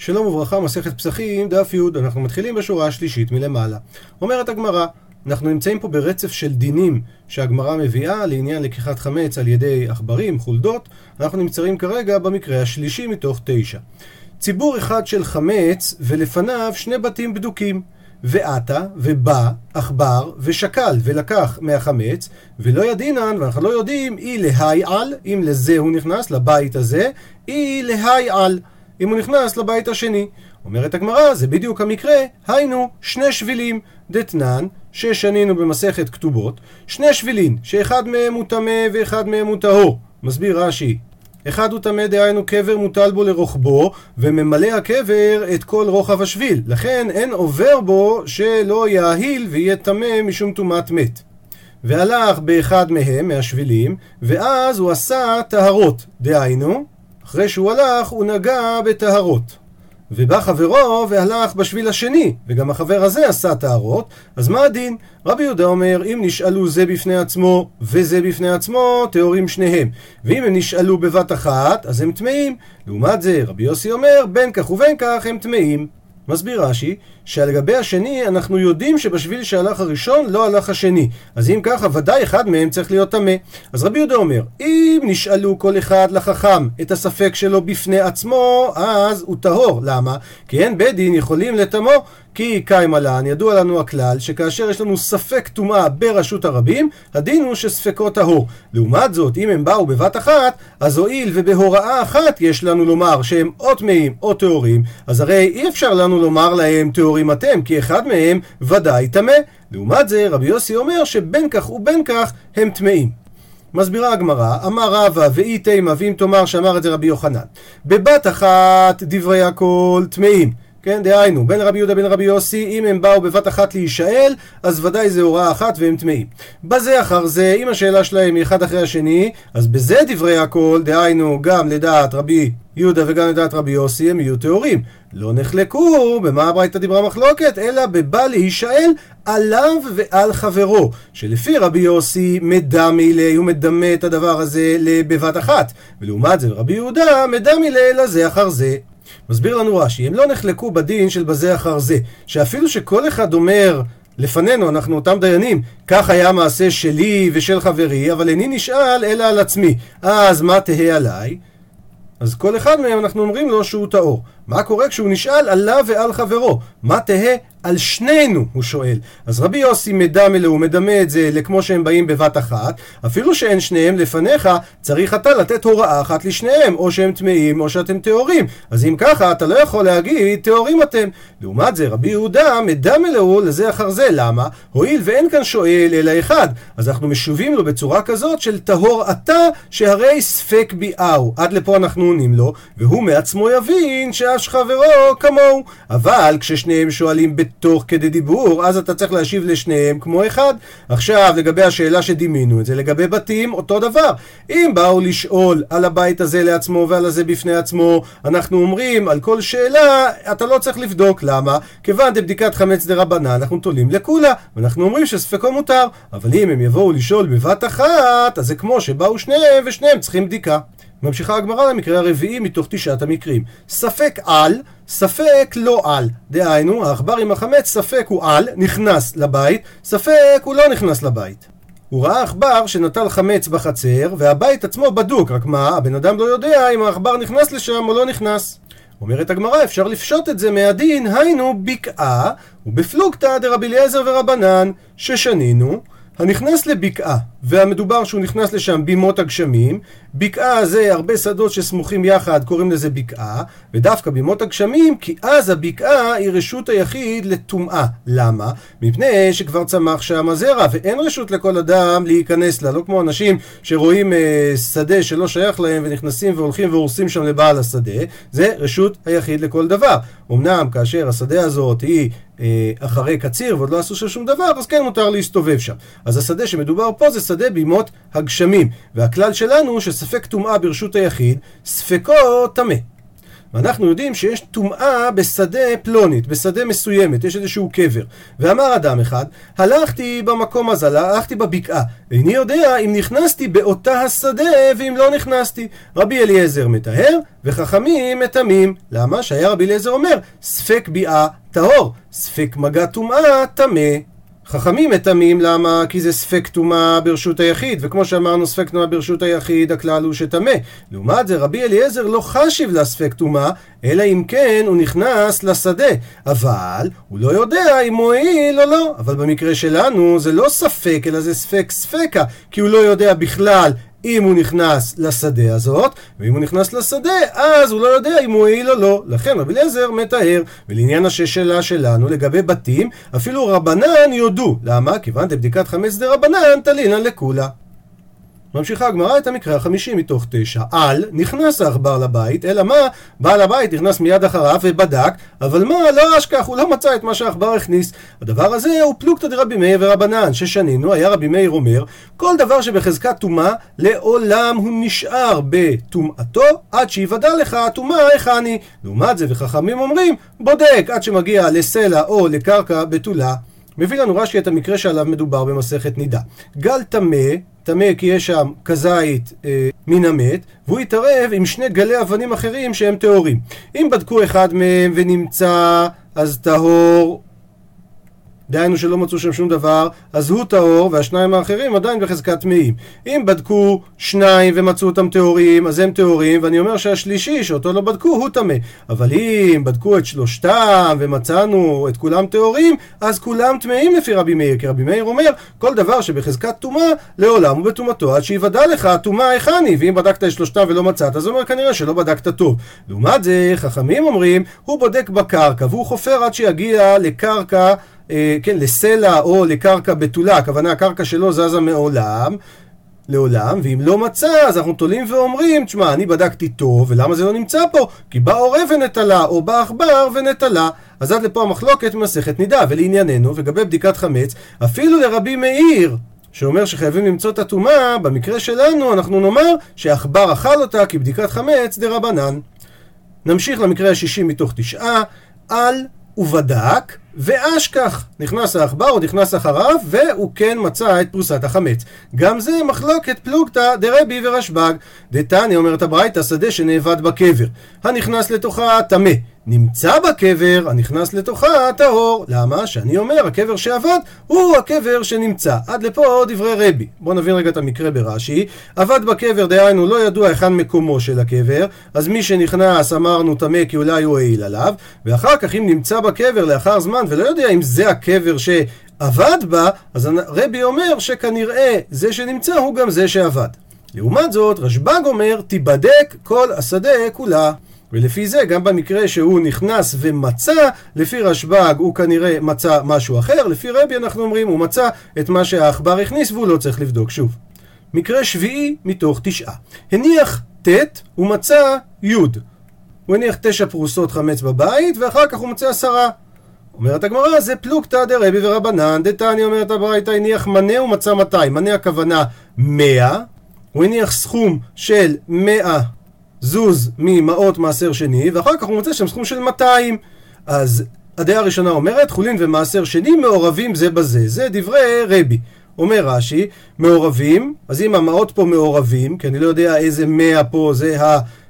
שלום וברכה, מסכת פסחים, דף י', אנחנו מתחילים בשורה השלישית מלמעלה. אומרת הגמרא, אנחנו נמצאים פה ברצף של דינים שהגמרא מביאה לעניין לקיחת חמץ על ידי עכברים, חולדות, אנחנו נמצאים כרגע במקרה השלישי מתוך תשע. ציבור אחד של חמץ ולפניו שני בתים בדוקים. ועתה, ובא, עכבר, ושקל, ולקח מהחמץ, ולא ידינן, ואנחנו לא יודעים, אי להי על, אם לזה הוא נכנס, לבית הזה, אי להי על. אם הוא נכנס לבית השני. אומרת הגמרא, זה בדיוק המקרה, היינו שני שבילים, דתנן, ששנינו במסכת כתובות, שני שבילים, שאחד מהם הוא טמא ואחד מהם הוא טהור. מסביר רש"י, אחד הוא טמא דהיינו קבר מוטל בו לרוחבו, וממלא הקבר את כל רוחב השביל. לכן אין עובר בו שלא יאהיל ויהיה טמא משום טומאת מת. והלך באחד מהם, מהשבילים, ואז הוא עשה טהרות. דהיינו, אחרי שהוא הלך, הוא נגע בטהרות. ובא חברו והלך בשביל השני, וגם החבר הזה עשה טהרות, אז מה הדין? רבי יהודה אומר, אם נשאלו זה בפני עצמו וזה בפני עצמו, טהורים שניהם. ואם הם נשאלו בבת אחת, אז הם טמאים. לעומת זה, רבי יוסי אומר, בין כך ובין כך הם טמאים. מסביר רש"י, שלגבי השני אנחנו יודעים שבשביל שהלך הראשון לא הלך השני. אז אם ככה, ודאי אחד מהם צריך להיות טמא. אז רבי יהודה אומר, אם נשאלו כל אחד לחכם את הספק שלו בפני עצמו, אז הוא טהור. למה? כי אין בית דין יכולים לטמו. כי קיים עלן, ידוע לנו הכלל, שכאשר יש לנו ספק טומאה ברשות הרבים, הדין הוא שספקו טהור. לעומת זאת, אם הם באו בבת אחת, אז הואיל ובהוראה אחת יש לנו לומר שהם או טמאים או טהורים, אז הרי אי אפשר לנו לומר להם טהורים אתם, כי אחד מהם ודאי טמא. לעומת זה, רבי יוסי אומר שבין כך ובין כך הם טמאים. מסבירה הגמרא, אמר רבא ואי תימא ואם תאמר שאמר את זה רבי יוחנן. בבת אחת דברי הכל טמאים. כן, דהיינו, בין רבי יהודה בין רבי יוסי, אם הם באו בבת אחת להישאל, אז ודאי זה הוראה אחת והם טמאים. בזה אחר זה, אם השאלה שלהם היא אחד אחרי השני, אז בזה דברי הכל, דהיינו, גם לדעת רבי יהודה וגם לדעת רבי יוסי, הם יהיו טהורים. לא נחלקו במה הברייתא דיברה מחלוקת, אלא בבא להישאל עליו ועל חברו. שלפי רבי יוסי מדמי לי, הוא מדמה את הדבר הזה בבת אחת. ולעומת זה רבי יהודה מדמי לי לזה אחר זה. מסביר לנו רש"י, הם לא נחלקו בדין של בזה אחר זה, שאפילו שכל אחד אומר לפנינו, אנחנו אותם דיינים, כך היה המעשה שלי ושל חברי, אבל איני נשאל אלא על עצמי. אז מה תהא עליי? אז כל אחד מהם אנחנו אומרים לו שהוא טהור. מה קורה כשהוא נשאל עליו ועל חברו? מה תהא על שנינו, הוא שואל. אז רבי יוסי מדמה לו, הוא מדמה את זה לכמו שהם באים בבת אחת, אפילו שאין שניהם לפניך, צריך אתה לתת הוראה אחת לשניהם, או שהם טמאים או שאתם טהורים. אז אם ככה, אתה לא יכול להגיד טהורים אתם. לעומת זה, רבי יהודה מדמה לו לזה אחר זה. למה? הואיל ואין כאן שואל אלא אחד. אז אנחנו משובים לו בצורה כזאת של טהור אתה, שהרי ספק ביאהו. עד לפה אנחנו עונים לו, והוא מעצמו יבין שהש חברו כמוהו. אבל כששניהם שואלים תוך כדי דיבור, אז אתה צריך להשיב לשניהם כמו אחד. עכשיו, לגבי השאלה שדימינו את זה, לגבי בתים, אותו דבר. אם באו לשאול על הבית הזה לעצמו ועל הזה בפני עצמו, אנחנו אומרים על כל שאלה, אתה לא צריך לבדוק. למה? כיוון דבדיקת חמץ דרבנן, אנחנו תולים לכולה, ואנחנו אומרים שספקו מותר. אבל אם הם יבואו לשאול בבת אחת, אז זה כמו שבאו שניהם ושניהם צריכים בדיקה. ממשיכה הגמרא למקרה הרביעי מתוך תשעת המקרים. ספק על, ספק לא על. דהיינו, העכבר עם החמץ, ספק הוא על, נכנס לבית, ספק הוא לא נכנס לבית. הוא ראה עכבר שנטל חמץ בחצר, והבית עצמו בדוק, רק מה, הבן אדם לא יודע אם העכבר נכנס לשם או לא נכנס. אומרת הגמרא, אפשר לפשוט את זה מהדין, היינו בקעה, ובפלוגתא דרבי אליעזר ורבנן, ששנינו, הנכנס לבקעה, והמדובר שהוא נכנס לשם בימות הגשמים, בקעה זה הרבה שדות שסמוכים יחד, קוראים לזה בקעה, ודווקא בימות הגשמים, כי אז הבקעה היא רשות היחיד לטומאה. למה? מפני שכבר צמח שם הזרע, ואין רשות לכל אדם להיכנס לה, לא כמו אנשים שרואים אה, שדה שלא שייך להם ונכנסים והולכים והורסים שם לבעל השדה, זה רשות היחיד לכל דבר. אמנם כאשר השדה הזאת היא אחרי קציר ועוד לא עשו שם שום דבר, אז כן מותר להסתובב שם. אז השדה שמדובר פה זה שדה בימות הגשמים, והכלל שלנו שספק טומאה ברשות היחיד, ספקו טמא. ואנחנו יודעים שיש טומאה בשדה פלונית, בשדה מסוימת, יש איזשהו קבר. ואמר אדם אחד, הלכתי במקום הזה, הלכתי בבקעה, איני יודע אם נכנסתי באותה השדה ואם לא נכנסתי. רבי אליעזר מטהר, וחכמים מטמאים. למה? שהיה רבי אליעזר אומר, ספק ביאה טהור, ספק מגע טומאה טמא. חכמים מטמאים, למה? כי זה ספק טומאה ברשות היחיד, וכמו שאמרנו ספק טומאה ברשות היחיד, הכלל הוא שטמא. לעומת זה רבי אליעזר לא חשיב לספק טומאה, אלא אם כן הוא נכנס לשדה. אבל הוא לא יודע אם הוא הועיל או לא. אבל במקרה שלנו זה לא ספק, אלא זה ספק ספקה, כי הוא לא יודע בכלל אם הוא נכנס לשדה הזאת, ואם הוא נכנס לשדה, אז הוא לא יודע אם הוא הועיל או לא. לכן רבי אליעזר מטהר. ולעניין השאלה שלנו לגבי בתים, אפילו רבנן יודו. למה? כיוון דבדיקת חמץ דה רבנן תלינן לכולה. ממשיכה הגמרא את המקרה החמישי מתוך תשע. על, נכנס העכבר לבית, אלא מה? בעל הבית נכנס מיד אחריו ובדק, אבל מה? לא אשכח, הוא לא מצא את מה שהעכבר הכניס. הדבר הזה הוא פלוגתא דרבי מאיר ורבנן, ששנינו, היה רבי מאיר אומר, כל דבר שבחזקת טומאה, לעולם הוא נשאר בטומאתו, עד שיוודע לך הטומאה היכני. לעומת זה, וחכמים אומרים, בודק עד שמגיע לסלע או לקרקע בתולה. מביא לנו רש"י את המקרה שעליו מדובר במסכת נידה. גל טמא טמא כי יש שם כזית אה, מן המת, והוא יתערב עם שני גלי אבנים אחרים שהם טהורים. אם בדקו אחד מהם ונמצא, אז טהור דהיינו שלא מצאו שם שום דבר, אז הוא טהור והשניים האחרים עדיין בחזקת טמאים. אם בדקו שניים ומצאו אותם טהורים, אז הם טהורים, ואני אומר שהשלישי, שאותו לא בדקו, הוא טמא. אבל אם בדקו את שלושתם ומצאנו את כולם טהורים, אז כולם טמאים לפי רבי מאיר, כי רבי מאיר אומר, כל דבר שבחזקת טומאה, לעולם הוא בטומאתו, עד שיוודע לך הטומאה היכני, ואם בדקת את שלושתם ולא מצאת, אז אומר כנראה שלא בדקת טוב. לעומת זה, חכמים אומרים, הוא בודק בקרקע, והוא חופר עד שיגיע לקרקע כן, לסלע או לקרקע בתולה, הכוונה הקרקע שלו זזה מעולם, לעולם, ואם לא מצא, אז אנחנו תולים ואומרים, תשמע, אני בדקתי טוב, ולמה זה לא נמצא פה? כי בא עורב ונטלה, או בא עכבר ונטלה. אז עד לפה המחלוקת ממסכת נידה, ולענייננו, לגבי בדיקת חמץ, אפילו לרבי מאיר, שאומר שחייבים למצוא את הטומאה, במקרה שלנו אנחנו נאמר שעכבר אכל אותה כבדיקת חמץ דרבנן. נמשיך למקרה השישי מתוך תשעה, על ובדק, ואשכח, נכנס העכבר או נכנס אחריו, והוא כן מצא את פרוסת החמץ. גם זה מחלוקת פלוגתא דרבי ורשב"ג. דתניא אומרת הברייתא, שדה שנאבד בקבר. הנכנס לתוכה טמא. נמצא בקבר, הנכנס לתוכה טהור. למה? שאני אומר, הקבר שעבד הוא הקבר שנמצא. עד לפה דברי רבי. בואו נבין רגע את המקרה ברש"י. עבד בקבר, דהיינו, לא ידוע היכן מקומו של הקבר, אז מי שנכנס אמרנו טמא כי אולי הוא העיל עליו, ואחר כך אם נמצא בקבר לאחר זמן ולא יודע אם זה הקבר שעבד בה, אז רבי אומר שכנראה זה שנמצא הוא גם זה שעבד. לעומת זאת, רשב"ג אומר, תיבדק כל השדה כולה. ולפי זה, גם במקרה שהוא נכנס ומצא, לפי רשב"ג הוא כנראה מצא משהו אחר, לפי רבי אנחנו אומרים, הוא מצא את מה שהעכבר הכניס והוא לא צריך לבדוק שוב. מקרה שביעי מתוך תשעה. הניח ט' ומצא י'. הוא הניח תשע פרוסות חמץ בבית, ואחר כך הוא מצא עשרה. אומרת הגמרא, זה פלוגתא דרבי ורבנן, דתניא אומרת הברייתא, הניח מנה ומצא 200. מנה הכוונה 100, הוא הניח סכום של 100 זוז ממעות מעשר שני, ואחר כך הוא מוצא שם סכום של 200. אז הדעה הראשונה אומרת, חולין ומעשר שני מעורבים זה בזה. זה דברי רבי. אומר רש"י, מעורבים, אז אם המעות פה מעורבים, כי אני לא יודע איזה 100 פה זה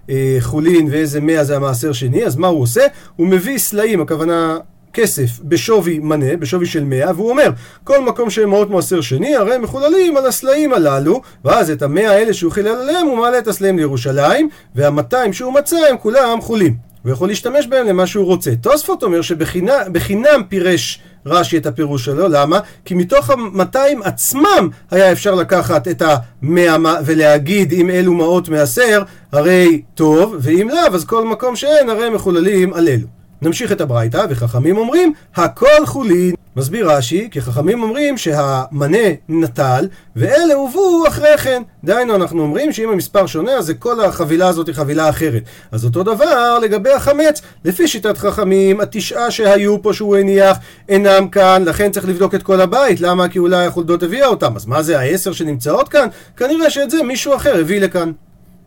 החולין ואיזה 100 זה המעשר שני, אז מה הוא עושה? הוא מביא סלעים, הכוונה כסף בשווי מנה, בשווי של 100, והוא אומר, כל מקום שהם מעות מעשר שני, הרי הם מחוללים על הסלעים הללו, ואז את המאה האלה שהוא חילל עליהם, הוא מעלה את הסלעים לירושלים, והמאתיים שהוא מצא הם כולם חולים. הוא יכול להשתמש בהם למה שהוא רוצה. תוספות אומר שבחינם פירש רש"י את הפירוש שלו, למה? כי מתוך המאתיים עצמם היה אפשר לקחת את המאה ולהגיד אם אלו מעות מעשר, הרי טוב, ואם לאו, אז כל מקום שאין, הרי מחוללים על אלו. נמשיך את הברייתא, וחכמים אומרים, הכל חולין. מסביר רש"י, כי חכמים אומרים שהמנה נטל, ואלה הובאו אחרי כן. דהיינו, אנחנו אומרים שאם המספר שונה, אז כל החבילה הזאת היא חבילה אחרת. אז אותו דבר לגבי החמץ. לפי שיטת חכמים, התשעה שהיו פה שהוא הניח אינם כאן, לכן צריך לבדוק את כל הבית. למה? כי אולי החולדות הביאה אותם. אז מה זה העשר שנמצאות כאן? כנראה שאת זה מישהו אחר הביא לכאן.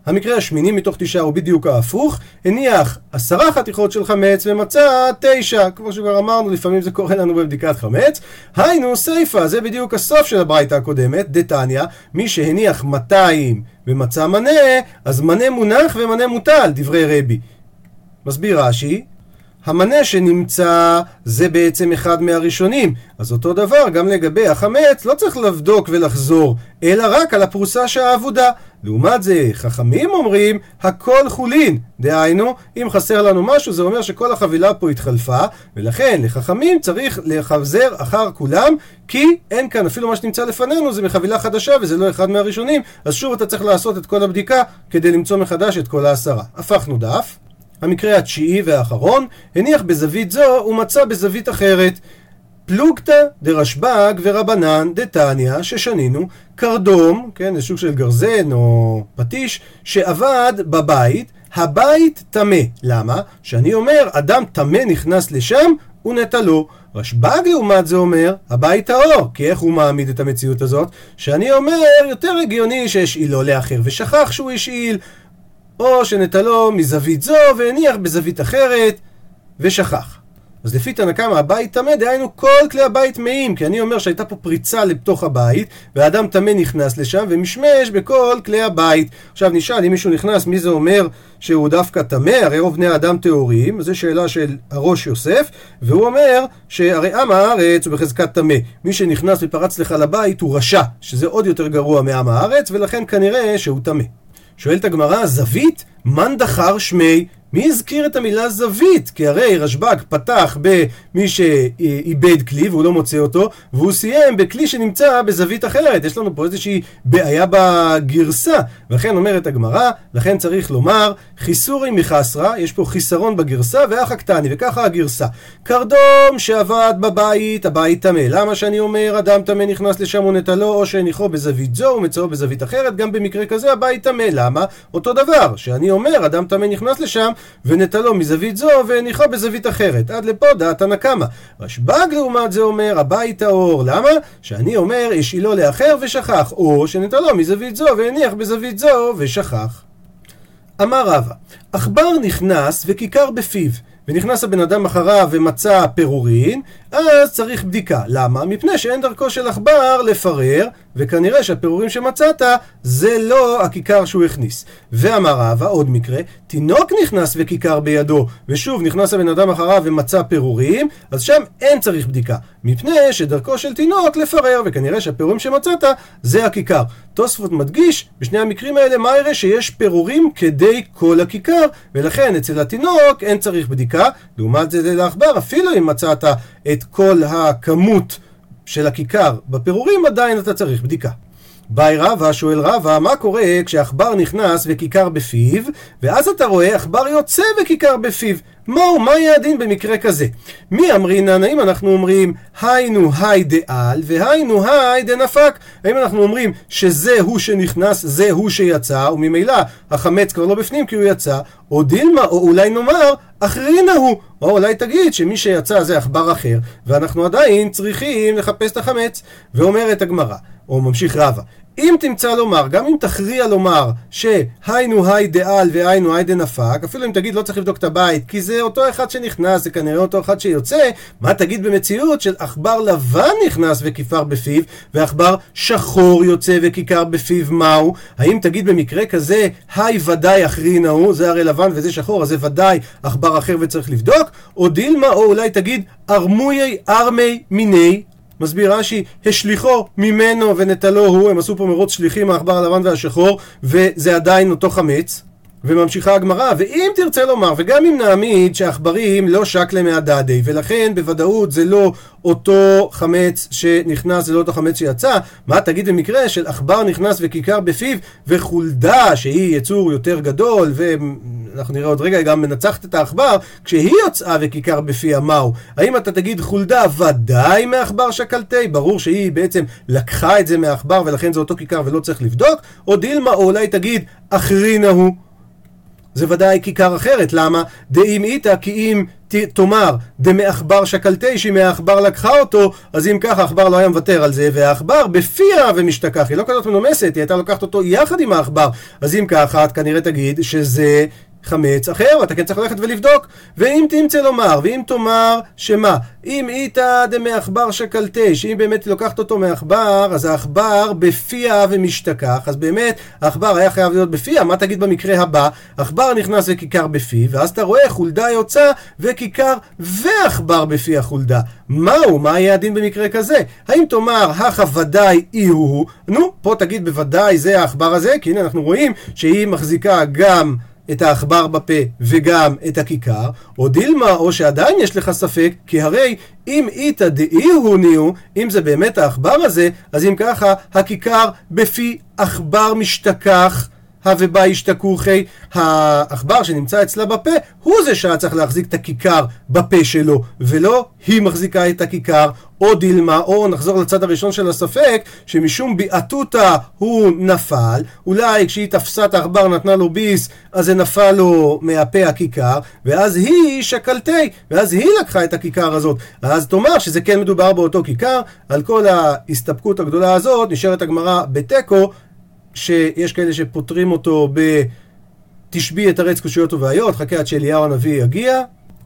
המקרה השמיני מתוך תשעה הוא בדיוק ההפוך, הניח עשרה חתיכות של חמץ ומצא תשע, כמו שכבר אמרנו, לפעמים זה קורה לנו בבדיקת חמץ. היינו סיפה, זה בדיוק הסוף של הברייתא הקודמת, דתניא, מי שהניח 200 ומצא מנה, אז מנה מונח ומנה מוטל, דברי רבי. מסביר רש"י, המנה שנמצא זה בעצם אחד מהראשונים. אז אותו דבר גם לגבי החמץ, לא צריך לבדוק ולחזור, אלא רק על הפרוסה שהאבודה. לעומת זה, חכמים אומרים, הכל חולין. דהיינו, אם חסר לנו משהו, זה אומר שכל החבילה פה התחלפה, ולכן לחכמים צריך לחזר אחר כולם, כי אין כאן, אפילו מה שנמצא לפנינו זה מחבילה חדשה וזה לא אחד מהראשונים, אז שוב אתה צריך לעשות את כל הבדיקה כדי למצוא מחדש את כל העשרה. הפכנו דף. המקרה התשיעי והאחרון, הניח בזווית זו ומצא בזווית אחרת. פלוגתא דרשב"ג ורבנן דתניא ששנינו קרדום, כן, זה סוג של גרזן או פטיש, שעבד בבית, הבית טמא. למה? שאני אומר, אדם טמא נכנס לשם ונטלו. רשב"ג לעומת זה אומר, הבית טהור. כי איך הוא מעמיד את המציאות הזאת? שאני אומר, יותר הגיוני שהשאילו לאחר ושכח שהוא השאיל. או שנטלו מזווית זו והניח בזווית אחרת ושכח. אז לפי תנא קמא הבית טמא, דהיינו כל כלי הבית טמאים, כי אני אומר שהייתה פה פריצה לתוך הבית, והאדם טמא נכנס לשם ומשמש בכל כלי הבית. עכשיו נשאל אם מישהו נכנס, מי זה אומר שהוא דווקא טמא? הרי רוב בני האדם טהורים, זו שאלה של הראש יוסף, והוא אומר שהרי עם הארץ הוא בחזקת טמא. מי שנכנס ופרץ לך לבית הוא רשע, שזה עוד יותר גרוע מעם הארץ, ולכן כנראה שהוא טמא. שואלת הגמרא, זווית? מן דחר שמי? מי הזכיר את המילה זווית? כי הרי רשב"ג פתח במי שאיבד כלי והוא לא מוצא אותו, והוא סיים בכלי שנמצא בזווית אחרת. יש לנו פה איזושהי בעיה בגרסה. ולכן אומרת הגמרא, לכן צריך לומר חיסורי מחסרה, יש פה חיסרון בגרסה ואח הקטני, וככה הגרסה. קרדום שעבד בבית, הבית טמא. למה שאני אומר אדם טמא נכנס לשם ונטלו, או שהניחו בזווית זו ומצאו בזווית אחרת? גם במקרה כזה הבית טמא. למה? אותו דבר, שאני אומר אדם טמא נכנס לשם ונטלו מזווית זו והניחו בזווית אחרת. עד לפה דעת הנקמה. רשב"ג לעומת זה אומר, הבית האור. למה? שאני אומר, השאילו לאחר ושכח, או שנטלו מזווית זו והניח בזווית זו ושכח. אמר רבא, עכבר נכנס וכיכר בפיו. ונכנס הבן אדם אחריו ומצא פירורין, אז צריך בדיקה. למה? מפני שאין דרכו של עכבר לפרר, וכנראה שהפירורים שמצאת זה לא הכיכר שהוא הכניס. ואמר רבא, עוד מקרה, תינוק נכנס וכיכר בידו, ושוב נכנס הבן אדם אחריו ומצא פירורים, אז שם אין צריך בדיקה. מפני שדרכו של תינוק לפרר, וכנראה שהפירורים שמצאת זה הכיכר. תוספות מדגיש, בשני המקרים האלה מה יראה שיש פירורים כדי כל הכיכר, ולכן אצל התינוק אין צריך בדיקה, לעומת זה לעכבר, אפילו אם מצאת את כל הכמות של הכיכר בפירורים, עדיין אתה צריך בדיקה. באי רבא, שואל רבא, מה קורה כשעכבר נכנס וכיכר בפיו, ואז אתה רואה עכבר יוצא וכיכר בפיו. מהו, מה יהיה הדין במקרה כזה? מי אמרינן, האם אנחנו אומרים היינו היי דעל והיינו היי דנפק? האם אנחנו אומרים שזה הוא שנכנס, זה הוא שיצא, וממילא החמץ כבר לא בפנים כי הוא יצא, או דילמה, או אולי נאמר אחרינה הוא, או אולי תגיד שמי שיצא זה עכבר אחר, ואנחנו עדיין צריכים לחפש את החמץ. ואומרת הגמרא, או ממשיך רבא, אם תמצא לומר, גם אם תכריע לומר שהיינו היי דעל והיינו היי דנפק, אפילו אם תגיד לא צריך לבדוק את הבית, כי זה אותו אחד שנכנס, זה כנראה אותו אחד שיוצא, מה תגיד במציאות של עכבר לבן נכנס וכיפר בפיו, ועכבר שחור יוצא וכיכר בפיו מהו? האם תגיד במקרה כזה, היי ודאי אחרינה הוא, זה הרי לבן וזה שחור, אז זה ודאי עכבר אחר וצריך לבדוק? או דילמה, או אולי תגיד ארמויי ארמי מיני מסביר רש"י, השליחו ממנו ונטלו הוא, הם עשו פה מרוץ שליחים העכבר הלבן והשחור, וזה עדיין אותו חמץ. וממשיכה הגמרא, ואם תרצה לומר, וגם אם נעמיד שעכברים לא שקלה מהדדי, ולכן בוודאות זה לא אותו חמץ שנכנס, זה לא אותו חמץ שיצא, מה תגיד במקרה של עכבר נכנס וכיכר בפיו, וחולדה, שהיא יצור יותר גדול, ואנחנו נראה עוד רגע, היא גם מנצחת את העכבר, כשהיא יוצאה וכיכר בפיה, מהו? האם אתה תגיד חולדה ודאי מעכבר שקלתי? ברור שהיא בעצם לקחה את זה מהעכבר, ולכן זה אותו כיכר ולא צריך לבדוק, או דילמה, או אולי תגיד אחרינה הוא. זה ודאי כיכר אחרת, למה? דאם איתא כי אם תאמר דמעכבר שקלתי שהיא מהעכבר לקחה אותו, אז אם ככה העכבר לא היה מוותר על זה, והעכבר בפיה ומשתכח, היא לא כזאת מנומסת, היא הייתה לוקחת אותו יחד עם העכבר, אז אם ככה את כנראה תגיד שזה חמץ אחר, אתה כן צריך ללכת ולבדוק. ואם תמצא לומר, ואם תאמר שמה, אם איתא דמעכבר שקלטה, שאם באמת לוקחת אותו מעכבר, אז העכבר בפיה ומשתכח, אז באמת העכבר היה חייב להיות בפיה, מה תגיד במקרה הבא? עכבר נכנס וכיכר בפי, ואז אתה רואה חולדה יוצא וכיכר ועכבר בפי החולדה. מהו? מה יהיה הדין במקרה כזה? האם תאמר, הכא ודאי אי הוא, נו, פה תגיד בוודאי זה העכבר הזה, כי הנה אנחנו רואים שהיא מחזיקה גם את העכבר בפה וגם את הכיכר, או דילמה, או שעדיין יש לך ספק, כי הרי אם איתא דאי הוא ניהו, אם זה באמת העכבר הזה, אז אם ככה, הכיכר בפי עכבר משתכח. הוובה השתכוחי, העכבר שנמצא אצלה בפה, הוא זה שהיה צריך להחזיק את הכיכר בפה שלו, ולא היא מחזיקה את הכיכר, או דילמה, או נחזור לצד הראשון של הספק, שמשום ביעתותא הוא נפל, אולי כשהיא תפסה את העכבר נתנה לו ביס, אז זה נפל לו מהפה הכיכר, ואז היא שקלתי, ואז היא לקחה את הכיכר הזאת. אז תאמר שזה כן מדובר באותו כיכר, על כל ההסתפקות הגדולה הזאת נשארת הגמרא בתיקו, שיש כאלה שפותרים אותו ב... תשבי את ארץ קושיות ובעיות, חכה עד שאליהו הנביא יגיע.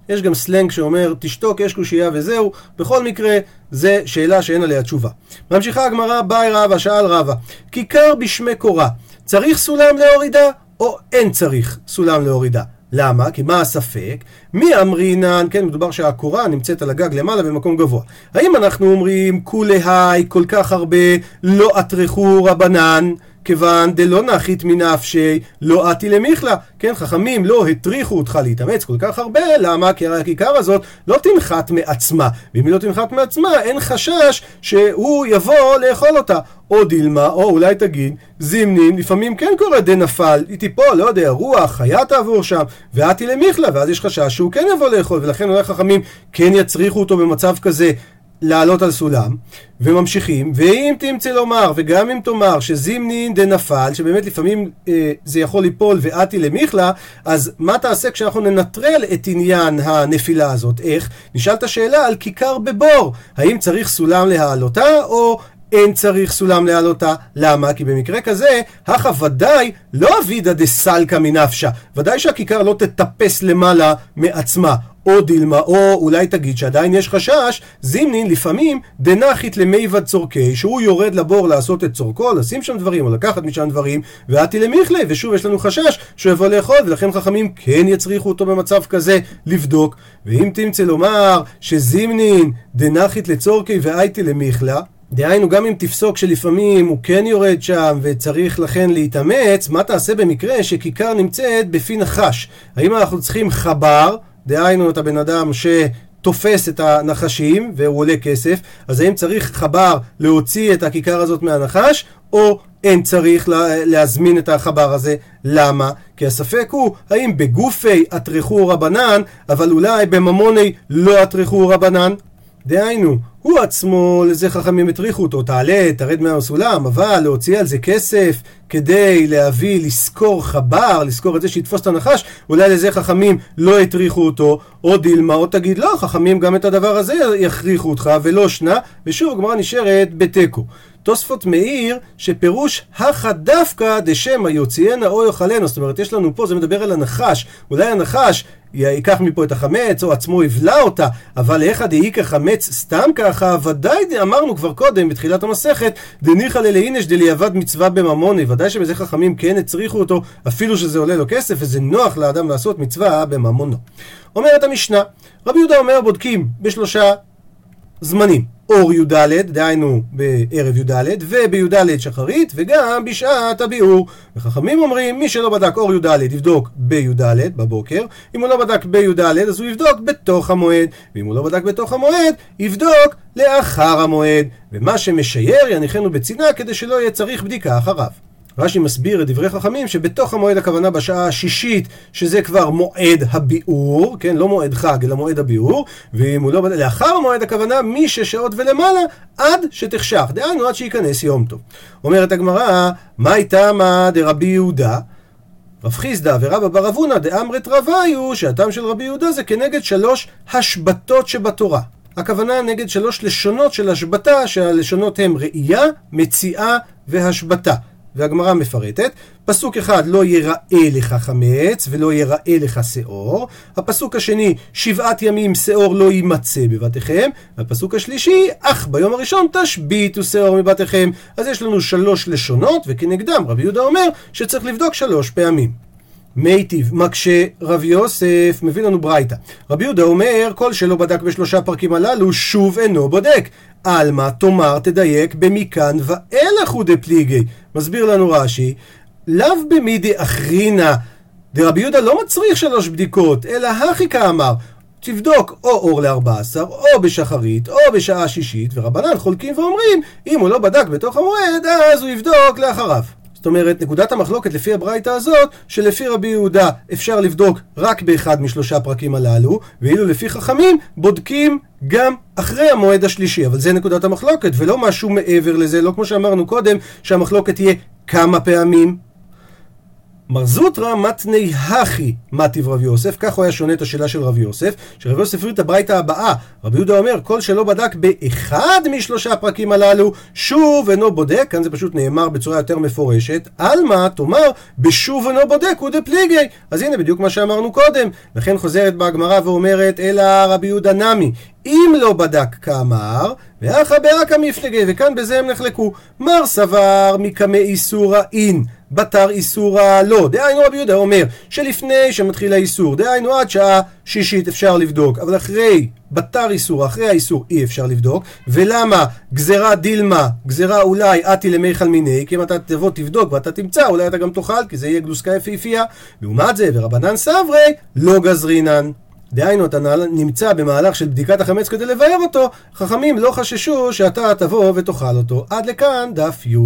יש גם סלנג שאומר תשתוק, יש קושייה וזהו. בכל מקרה, זה שאלה שאין עליה תשובה. ממשיכה הגמרא, באי רבא, שאל רבא, כיכר בשמי קורה, צריך סולם להורידה או אין צריך סולם להורידה? למה? כי מה הספק? מי אמרינן, כן, מדובר שהקורה נמצאת על הגג למעלה במקום גבוה. האם אנחנו אומרים כולי היי כל כך הרבה לא אטרחו רבנן? כיוון דלא נחית מנפשי לא אתי למיכלה. כן, חכמים לא הטריחו אותך להתאמץ כל כך הרבה, למה? כי הרי הכיכר הזאת לא תנחת מעצמה. ואם היא לא תנחת מעצמה, אין חשש שהוא יבוא לאכול אותה. או דילמה, או אולי תגיד, זימנין, לפעמים כן קורה דנפל, היא תיפול, לא יודע, רוח, חיה תעבור שם, ואתי למיכלה, ואז יש חשש שהוא כן יבוא לאכול, ולכן אולי חכמים כן יצריכו אותו במצב כזה לעלות על סולם, וממשיכים, ואם תמצא לומר, וגם אם תאמר שזימנין דנפל, שבאמת לפעמים אה, זה יכול ליפול ואתי למיכלה, אז מה תעשה כשאנחנו ננטרל את עניין הנפילה הזאת? איך? נשאלת שאלה על כיכר בבור, האם צריך סולם להעלותה, או אין צריך סולם להעלותה. למה? כי במקרה כזה, הכא ודאי לא אבידא דסלקא מנפשה. ודאי שהכיכר לא תטפס למעלה מעצמה. או דילמה, או אולי תגיד שעדיין יש חשש, זימנין לפעמים דנחית למיבד צורכי, שהוא יורד לבור לעשות את צורכו, לשים שם דברים, או לקחת משם דברים, ואתי למיכלה, ושוב יש לנו חשש שהוא יבוא לאכול, ולכן חכמים כן יצריכו אותו במצב כזה לבדוק. ואם תמצא לומר שזימנין דנחית לצורכי ואייתי למיכלה, דהיינו, גם אם תפסוק שלפעמים הוא כן יורד שם וצריך לכן להתאמץ, מה תעשה במקרה שכיכר נמצאת בפי נחש? האם אנחנו צריכים חבר, דהיינו את הבן אדם שתופס את הנחשים והוא עולה כסף, אז האם צריך חבר להוציא את הכיכר הזאת מהנחש, או אין צריך להזמין את החבר הזה? למה? כי הספק הוא, האם בגופי אטרחו רבנן, אבל אולי בממוני לא אטרחו רבנן? דהיינו, הוא עצמו, לזה חכמים הטריחו אותו, תעלה, תרד מהסולם, אבל להוציא על זה כסף כדי להביא, לשכור חבר, לשכור את זה שיתפוס את הנחש, אולי לזה חכמים לא הטריחו אותו, או דילמה, או תגיד לא, חכמים גם את הדבר הזה יכריחו אותך, ולא שנה, ושוב הגמרא נשארת בתיקו. תוספות מאיר שפירוש הכא דווקא דשמא יוציאנה או יאכלנה, זאת אומרת יש לנו פה, זה מדבר על הנחש, אולי הנחש ייקח מפה את החמץ, או עצמו יבלע אותה, אבל איך דאיכא חמץ סתם ככה, ודאי אמרנו כבר קודם, בתחילת המסכת, דניחא ללאינש דליאבד מצווה בממוני, ודאי שבזה חכמים כן הצריכו אותו, אפילו שזה עולה לו כסף, וזה נוח לאדם לעשות מצווה בממונו. אומרת המשנה, רבי יהודה אומר בודקים בשלושה זמנים. אור י"ד, דהיינו בערב י"ד, ובי"ד שחרית, וגם בשעת הביאור. וחכמים אומרים, מי שלא בדק אור י"ד יבדוק בי"ד בבוקר, אם הוא לא בדק בי"ד אז הוא יבדוק בתוך המועד, ואם הוא לא בדק בתוך המועד, יבדוק לאחר המועד. ומה שמשייר יניחנו בצינה כדי שלא יהיה צריך בדיקה אחריו. רש"י מסביר את דברי חכמים שבתוך המועד הכוונה בשעה השישית שזה כבר מועד הביאור, כן, לא מועד חג אלא מועד הביאור, ואם הוא לא... לאחר המועד הכוונה משש שעות ולמעלה עד שתחשך, דהיינו עד שייכנס יום טוב. אומרת הגמרא, מה איתמה דרבי יהודה? רב חיסדא ורבא בר אבונא דאמרת רביו, שהטעם של רבי יהודה זה כנגד שלוש השבתות שבתורה. הכוונה נגד שלוש לשונות של השבתה, שהלשונות הן ראייה, מציאה והשבתה. והגמרא מפרטת, פסוק אחד לא יראה לך חמץ ולא יראה לך שאור, הפסוק השני שבעת ימים שאור לא יימצא בבתיכם, והפסוק השלישי אך ביום הראשון תשביתו שאור מבתיכם. אז יש לנו שלוש לשונות וכנגדם רבי יהודה אומר שצריך לבדוק שלוש פעמים. מיטיב מקשה רב יוסף מביא לנו ברייתא. רבי יהודה אומר כל שלא בדק בשלושה פרקים הללו שוב אינו בודק. עלמא תאמר תדייק במכאן ואילך הוא דפליגי. מסביר לנו רש"י לאו במידי אחרינא דרבי יהודה לא מצריך שלוש בדיקות אלא הכי כאמר תבדוק או אור ל-14, או בשחרית, או בשעה שישית, ורבנן חולקים ואומרים, אם הוא לא בדק בתוך המועד, אז הוא יבדוק לאחריו. זאת אומרת, נקודת המחלוקת לפי הברייתא הזאת, שלפי רבי יהודה אפשר לבדוק רק באחד משלושה פרקים הללו, ואילו לפי חכמים בודקים גם אחרי המועד השלישי. אבל זה נקודת המחלוקת, ולא משהו מעבר לזה, לא כמו שאמרנו קודם, שהמחלוקת תהיה כמה פעמים, מר זוטרא מתני הכי מטיב רב יוסף, כך הוא היה שונה את השאלה של רב יוסף, שרב יוסף הביא את הברייתא הבאה, רבי יהודה אומר, כל שלא בדק באחד משלושה הפרקים הללו, שוב אינו בודק, כאן זה פשוט נאמר בצורה יותר מפורשת, עלמא תאמר, בשוב אינו בודק הוא דפליגי, אז הנה בדיוק מה שאמרנו קודם, לכן חוזרת בה הגמרא ואומרת, אלא רבי יהודה נמי, אם לא בדק כאמר, ואחא באקא מפלגי, וכאן בזה הם נחלקו. מר סבר מקמא איסורא אין, בתר איסורא לא. דהיינו רבי יהודה אומר שלפני שמתחיל האיסור, דהיינו עד שעה שישית אפשר לבדוק, אבל אחרי בתר איסור, אחרי האיסור אי אפשר לבדוק. ולמה גזרה דילמה, גזרה אולי אתי למיכל מיני, כי אם אתה תבוא תבדוק ואתה תמצא, אולי אתה גם תאכל, כי זה יהיה גלוסקה יפהפייה. לעומת זה, ורבנן סברי, לא גזרינן. דהיינו, אתה נמצא במהלך של בדיקת החמץ כדי לבאר אותו, חכמים לא חששו שאתה תבוא ותאכל אותו. עד לכאן דף י'.